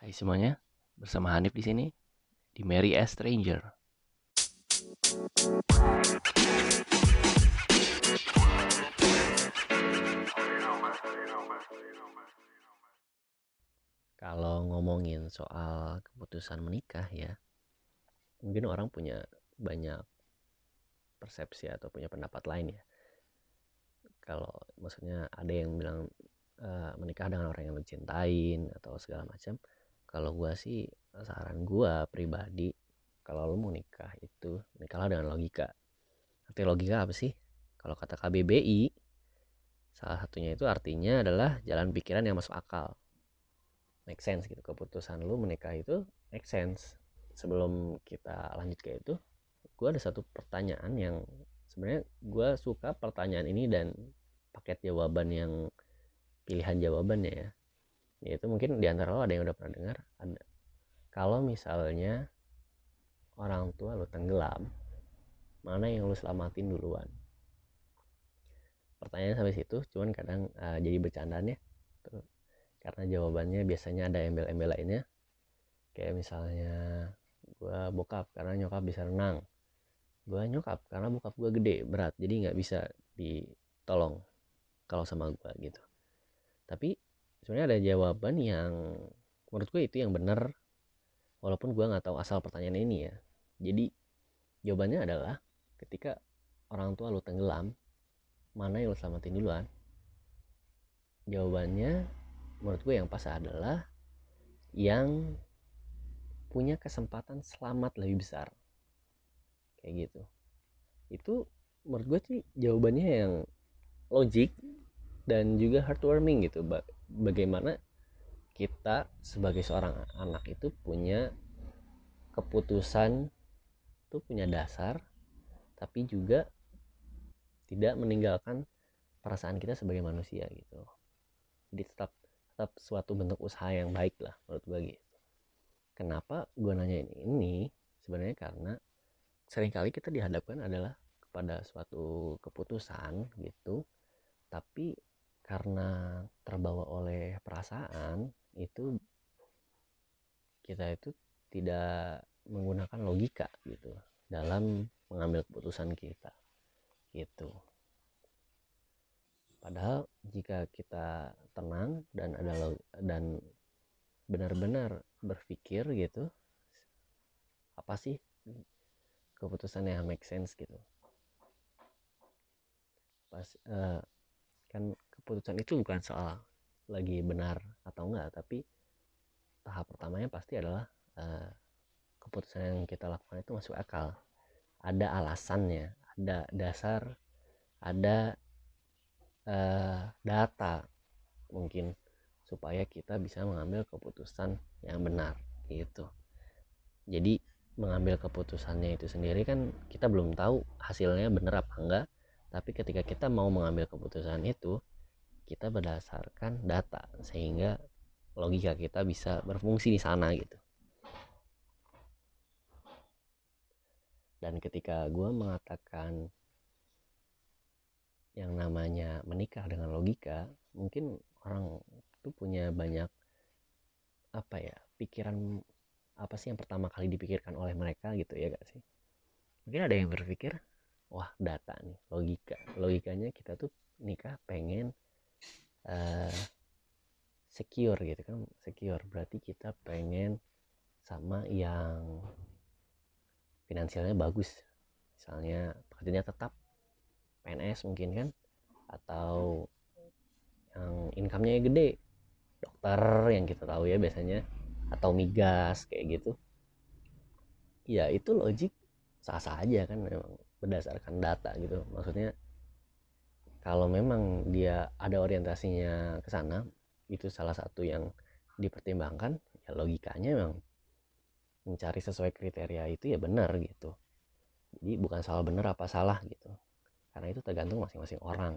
Hai semuanya, bersama Hanif di sini di Mary as Stranger. Kalau ngomongin soal keputusan menikah ya, mungkin orang punya banyak persepsi atau punya pendapat lain ya. Kalau maksudnya ada yang bilang uh, menikah dengan orang yang lo cintain atau segala macam. Kalau gua sih saran gua pribadi kalau lo mau nikah itu nikahlah dengan logika. Arti logika apa sih? Kalau kata KBBI salah satunya itu artinya adalah jalan pikiran yang masuk akal make sense gitu keputusan lu menikah itu make sense sebelum kita lanjut ke itu gue ada satu pertanyaan yang sebenarnya gue suka pertanyaan ini dan paket jawaban yang pilihan jawabannya ya yaitu mungkin di antara lo ada yang udah pernah dengar ada. Kalau misalnya orang tua lo tenggelam mana yang lo selamatin duluan? Pertanyaan sampai situ cuman kadang uh, jadi bercandaan ya. Karena jawabannya biasanya ada embel-embel lainnya. Kayak misalnya gue bokap karena nyokap bisa renang. Gue nyokap karena bokap gue gede berat. Jadi nggak bisa ditolong kalau sama gue gitu. Tapi sebenarnya ada jawaban yang menurut gue itu yang benar walaupun gue nggak tahu asal pertanyaan ini ya. Jadi jawabannya adalah ketika orang tua lu tenggelam mana yang lu selamatin duluan? Jawabannya menurut gue yang pas adalah yang punya kesempatan selamat lebih besar. Kayak gitu. Itu menurut gue sih jawabannya yang logik dan juga heartwarming gitu bagaimana kita sebagai seorang anak itu punya keputusan itu punya dasar tapi juga tidak meninggalkan perasaan kita sebagai manusia gitu. Jadi tetap tetap suatu bentuk usaha yang baik lah menurut gue gitu. Kenapa gue nanya ini ini sebenarnya karena sering kali kita dihadapkan adalah kepada suatu keputusan gitu tapi karena terbawa oleh perasaan itu kita itu tidak menggunakan logika gitu dalam mengambil keputusan kita gitu Padahal jika kita tenang dan ada dan benar-benar berpikir gitu, apa sih keputusan yang make sense gitu. Pas uh, kan keputusan itu bukan soal lagi benar atau enggak, tapi tahap pertamanya pasti adalah uh, keputusan yang kita lakukan itu masuk akal. Ada alasannya, ada dasar, ada uh, data mungkin supaya kita bisa mengambil keputusan yang benar gitu jadi mengambil keputusannya itu sendiri kan kita belum tahu hasilnya benar apa enggak tapi ketika kita mau mengambil keputusan itu kita berdasarkan data sehingga logika kita bisa berfungsi di sana gitu. Dan ketika gue mengatakan yang namanya menikah dengan logika mungkin orang itu punya banyak apa ya pikiran apa sih yang pertama kali dipikirkan oleh mereka gitu ya gak sih? Mungkin ada yang berpikir wah data nih logika. Logikanya kita tuh nikah pengen uh, secure gitu kan secure. Berarti kita pengen sama yang finansialnya bagus. Misalnya pekerjaannya tetap PNS mungkin kan atau yang income-nya gede dokter yang kita tahu ya biasanya atau migas kayak gitu. Ya itu logik sah-sah aja kan memang berdasarkan data gitu. Maksudnya kalau memang dia ada orientasinya ke sana itu salah satu yang dipertimbangkan ya logikanya memang mencari sesuai kriteria itu ya benar gitu. Jadi bukan salah benar apa salah gitu. Karena itu tergantung masing-masing orang.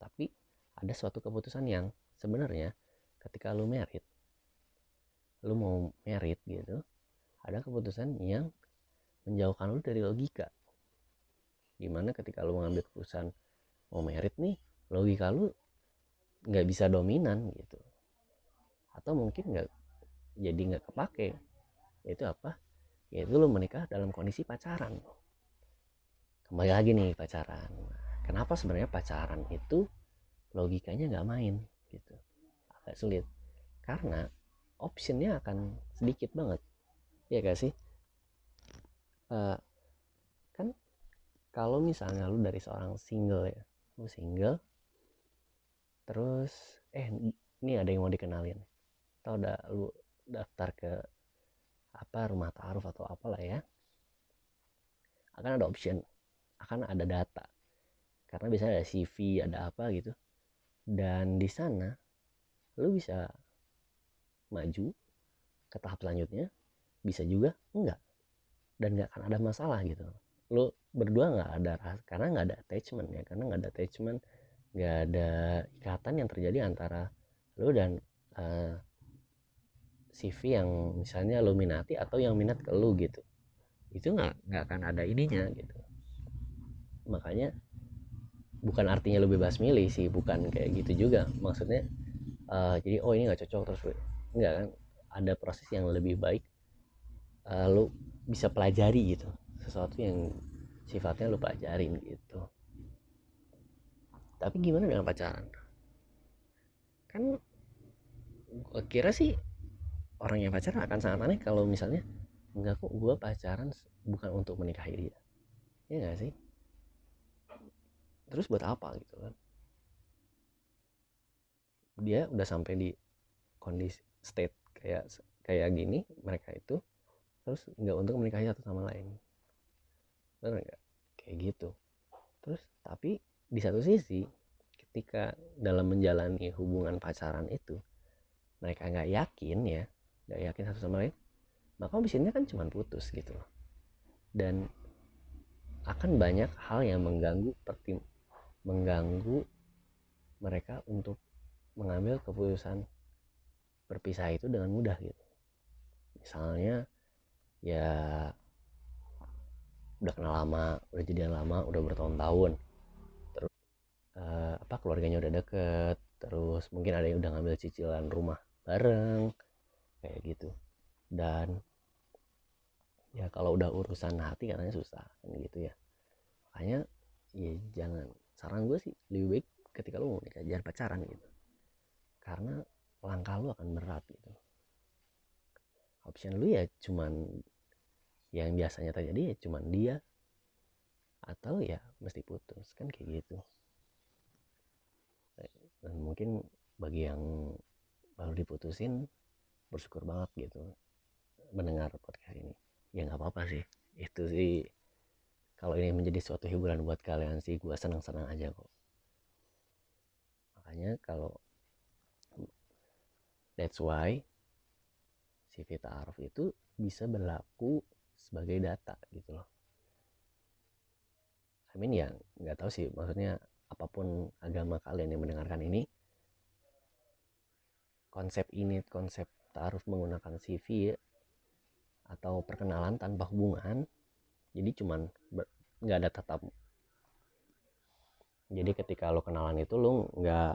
Tapi ada suatu keputusan yang sebenarnya ketika lu merit lu mau merit gitu ada keputusan yang menjauhkan lu dari logika di mana ketika lu mengambil keputusan mau merit nih logika lu nggak bisa dominan gitu. Atau mungkin nggak jadi nggak kepake. Yaitu apa? Yaitu lo menikah dalam kondisi pacaran. Kembali lagi nih pacaran. Kenapa sebenarnya pacaran itu logikanya nggak main gitu? Agak sulit. Karena optionnya akan sedikit banget. Ya gak sih? Uh, kalau misalnya lu dari seorang single ya lu single terus eh ini ada yang mau dikenalin. Atau udah lu daftar ke apa rumah taruh atau apalah ya. Akan ada option akan ada data. Karena biasanya ada CV ada apa gitu. Dan di sana lu bisa maju ke tahap selanjutnya bisa juga enggak. Dan nggak akan ada masalah gitu. Lu berdua nggak ada karena nggak ada attachment ya karena nggak ada attachment nggak ada ikatan yang terjadi antara lu dan uh, eh, CV yang misalnya lu minati atau yang minat ke lu gitu. Itu nggak nggak akan ada ininya gitu. Makanya bukan artinya lu bebas milih sih bukan kayak gitu juga. Maksudnya uh, jadi oh ini nggak cocok terus nggak kan? Ada proses yang lebih baik uh, lu bisa pelajari gitu sesuatu yang sifatnya lu pelajarin gitu. Tapi gimana dengan pacaran? Kan gue kira sih orang yang pacaran akan sangat aneh kalau misalnya enggak kok gue pacaran bukan untuk menikahi dia. Ya gak sih? Terus buat apa gitu kan? Dia udah sampai di kondisi state kayak kayak gini mereka itu terus nggak untuk menikahi satu sama lain. Benar nggak kayak gitu. Terus tapi di satu sisi ketika dalam menjalani hubungan pacaran itu mereka nggak yakin ya nggak yakin satu sama lain maka bisnisnya kan cuma putus gitu loh. Dan akan banyak hal yang mengganggu pertim mengganggu mereka untuk mengambil keputusan berpisah itu dengan mudah gitu. Misalnya ya udah kenal lama udah jadian lama udah bertahun-tahun. Terus uh, apa keluarganya udah deket terus mungkin ada yang udah ngambil cicilan rumah bareng kayak gitu. Dan ya kalau udah urusan hati katanya susah kan gitu ya. Makanya ya jangan saran gue sih lebih baik ketika lu mau nikah jangan pacaran gitu. Karena langkah lu akan berat gitu. Option lu ya cuman yang biasanya terjadi ya cuman dia atau ya mesti putus kan kayak gitu. Dan mungkin bagi yang baru diputusin bersyukur banget gitu mendengar podcast ini. Ya nggak apa-apa sih itu sih kalau ini menjadi suatu hiburan buat kalian sih gue senang-senang aja kok. Makanya kalau that's why si Vita Arif itu bisa berlaku sebagai data gitu loh. I mean ya nggak tahu sih maksudnya apa pun agama kalian yang mendengarkan ini konsep ini konsep taruh menggunakan CV atau perkenalan tanpa hubungan jadi cuman nggak ada tatap jadi ketika lo kenalan itu lo nggak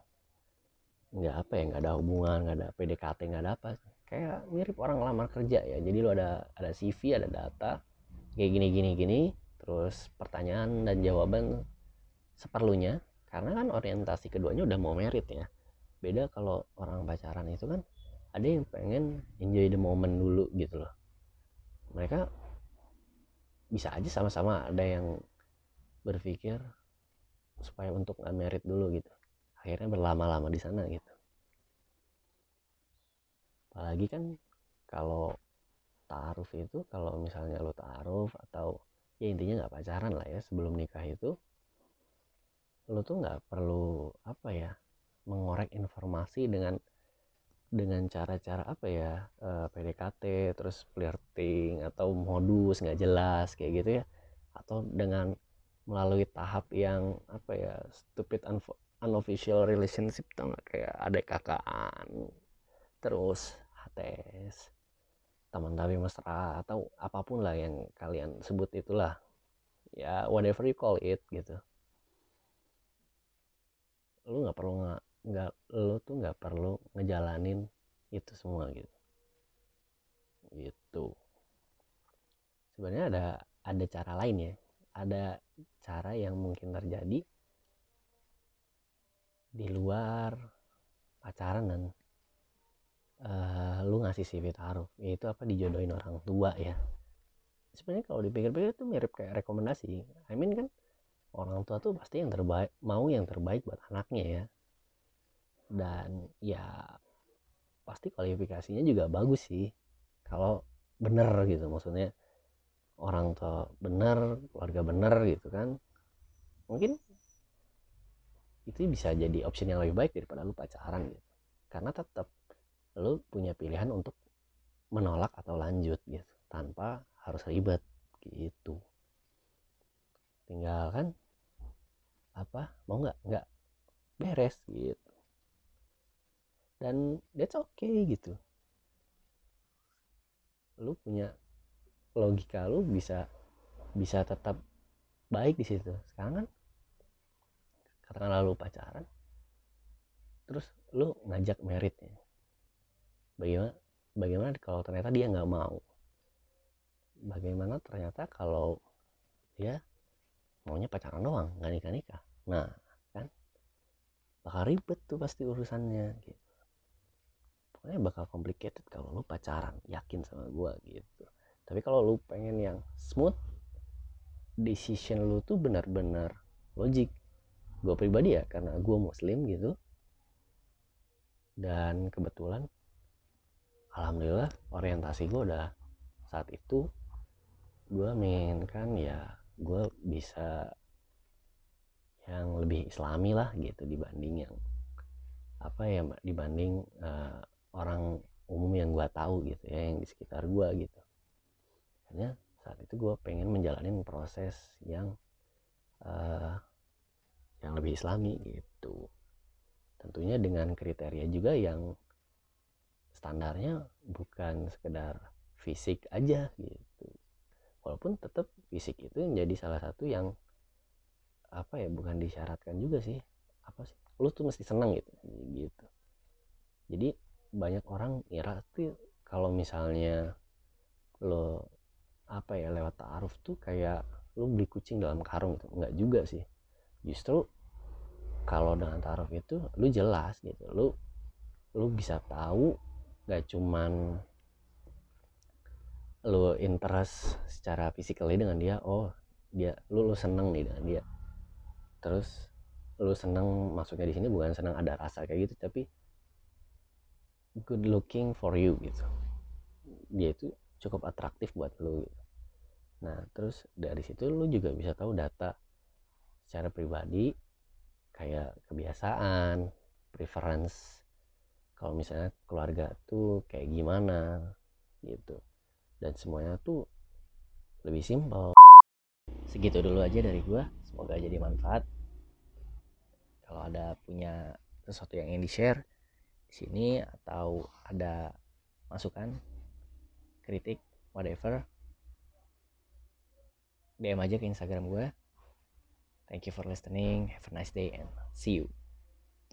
nggak apa ya nggak ada hubungan nggak ada PDKT nggak ada apa kayak mirip orang lamar kerja ya. Jadi lo ada ada CV ada data kayak gini gini gini terus pertanyaan dan jawaban seperlunya. Karena kan orientasi keduanya udah mau merit ya. Beda kalau orang pacaran itu kan ada yang pengen enjoy the moment dulu gitu loh. Mereka bisa aja sama-sama ada yang berpikir supaya untuk nggak merit dulu gitu. Akhirnya berlama-lama di sana gitu apalagi kan kalau taaruf itu kalau misalnya lo taaruf atau ya intinya nggak pacaran lah ya sebelum nikah itu lo tuh nggak perlu apa ya mengorek informasi dengan dengan cara-cara apa ya eh, PDKT terus flirting atau modus nggak jelas kayak gitu ya. Atau dengan melalui tahap yang apa ya stupid unofficial relationship gak kayak ada kakaan terus HTS teman tapi mesra atau apa pun lah yang kalian sebut itulah. Ya whatever you call it gitu. Lu nggak perlu nggak nggak lo tuh nggak perlu ngejalanin itu semua gitu. Gitu. Sebenarnya ada ada cara lain ya. Ada cara yang mungkin terjadi di luar pacaran dan uh, lu ngasih CV taruh yaitu apa dijodohin orang tua ya. Sebenarnya kalau dipikir-pikir itu mirip kayak rekomendasi. I mean kan orang tua tuh pasti yang terbaik mau yang terbaik buat anaknya ya. Dan ya pasti kualifikasinya juga bagus sih. Kalau bener gitu maksudnya orang tua bener keluarga bener gitu kan mungkin itu bisa jadi opsi yang lebih baik daripada lu pacaran gitu. Karena tetap lu punya pilihan untuk menolak atau lanjut gitu tanpa harus ribet gitu. Tinggal kan apa mau nggak? Nggak. Beres gitu. Dan that's okay gitu. Lu punya logika lu bisa bisa tetap baik di situ. Sekarang kan katakanlah lu pacaran terus lu ngajak merit ya bagaimana bagaimana kalau ternyata dia nggak mau? Bagaimana ternyata kalau dia maunya pacaran doang nggak nikah nikah nah kan? Bakal ribet tuh pasti urusannya gitu. Pokoknya bakal complicated kalau lu pacaran yakin sama gua gitu. Tapi kalau lu pengen yang smooth decision lu tuh benar-benar logik. Gue pribadi ya karena gue muslim gitu. Dan kebetulan alhamdulillah orientasi gue udah saat itu gue menginginkan ya gue bisa yang lebih islami lah gitu dibanding yang apa ya dibanding uh, orang umum yang gue tahu gitu ya yang di sekitar gue gitu. Karena saat itu gue pengen menjalani proses yang uh, yang lebih islami gitu. Tentunya dengan kriteria juga yang standarnya bukan sekedar fisik aja gitu. Walaupun tetap fisik itu menjadi salah satu yang apa ya bukan disyaratkan juga sih. Apa sih? Lu tuh mesti seneng gitu gitu. Jadi banyak orang ngira tuh kalau misalnya lo apa ya lewat taaruf tuh kayak lu beli kucing dalam karung gitu. Enggak juga sih. Justru kalau dengan tarif itu lu jelas gitu. Lu lu bisa tahu gak cuman lu interest secara physically dengan dia oh dia lu lu seneng nih dengan dia terus lu seneng maksudnya di sini bukan seneng ada rasa kayak gitu tapi good looking for you gitu dia itu cukup atraktif buat lu gitu. nah terus dari situ lu juga bisa tahu data secara pribadi kayak kebiasaan preference kalau misalnya keluarga tuh kayak gimana gitu. Dan semuanya tuh lebih simpel. Segitu dulu aja dari gua. Semoga jadi manfaat. Kalau ada punya sesuatu yang ingin di share di sini atau ada masukan kritik whatever DM aja ke Instagram gue Thank you for listening. Have a nice day and see you.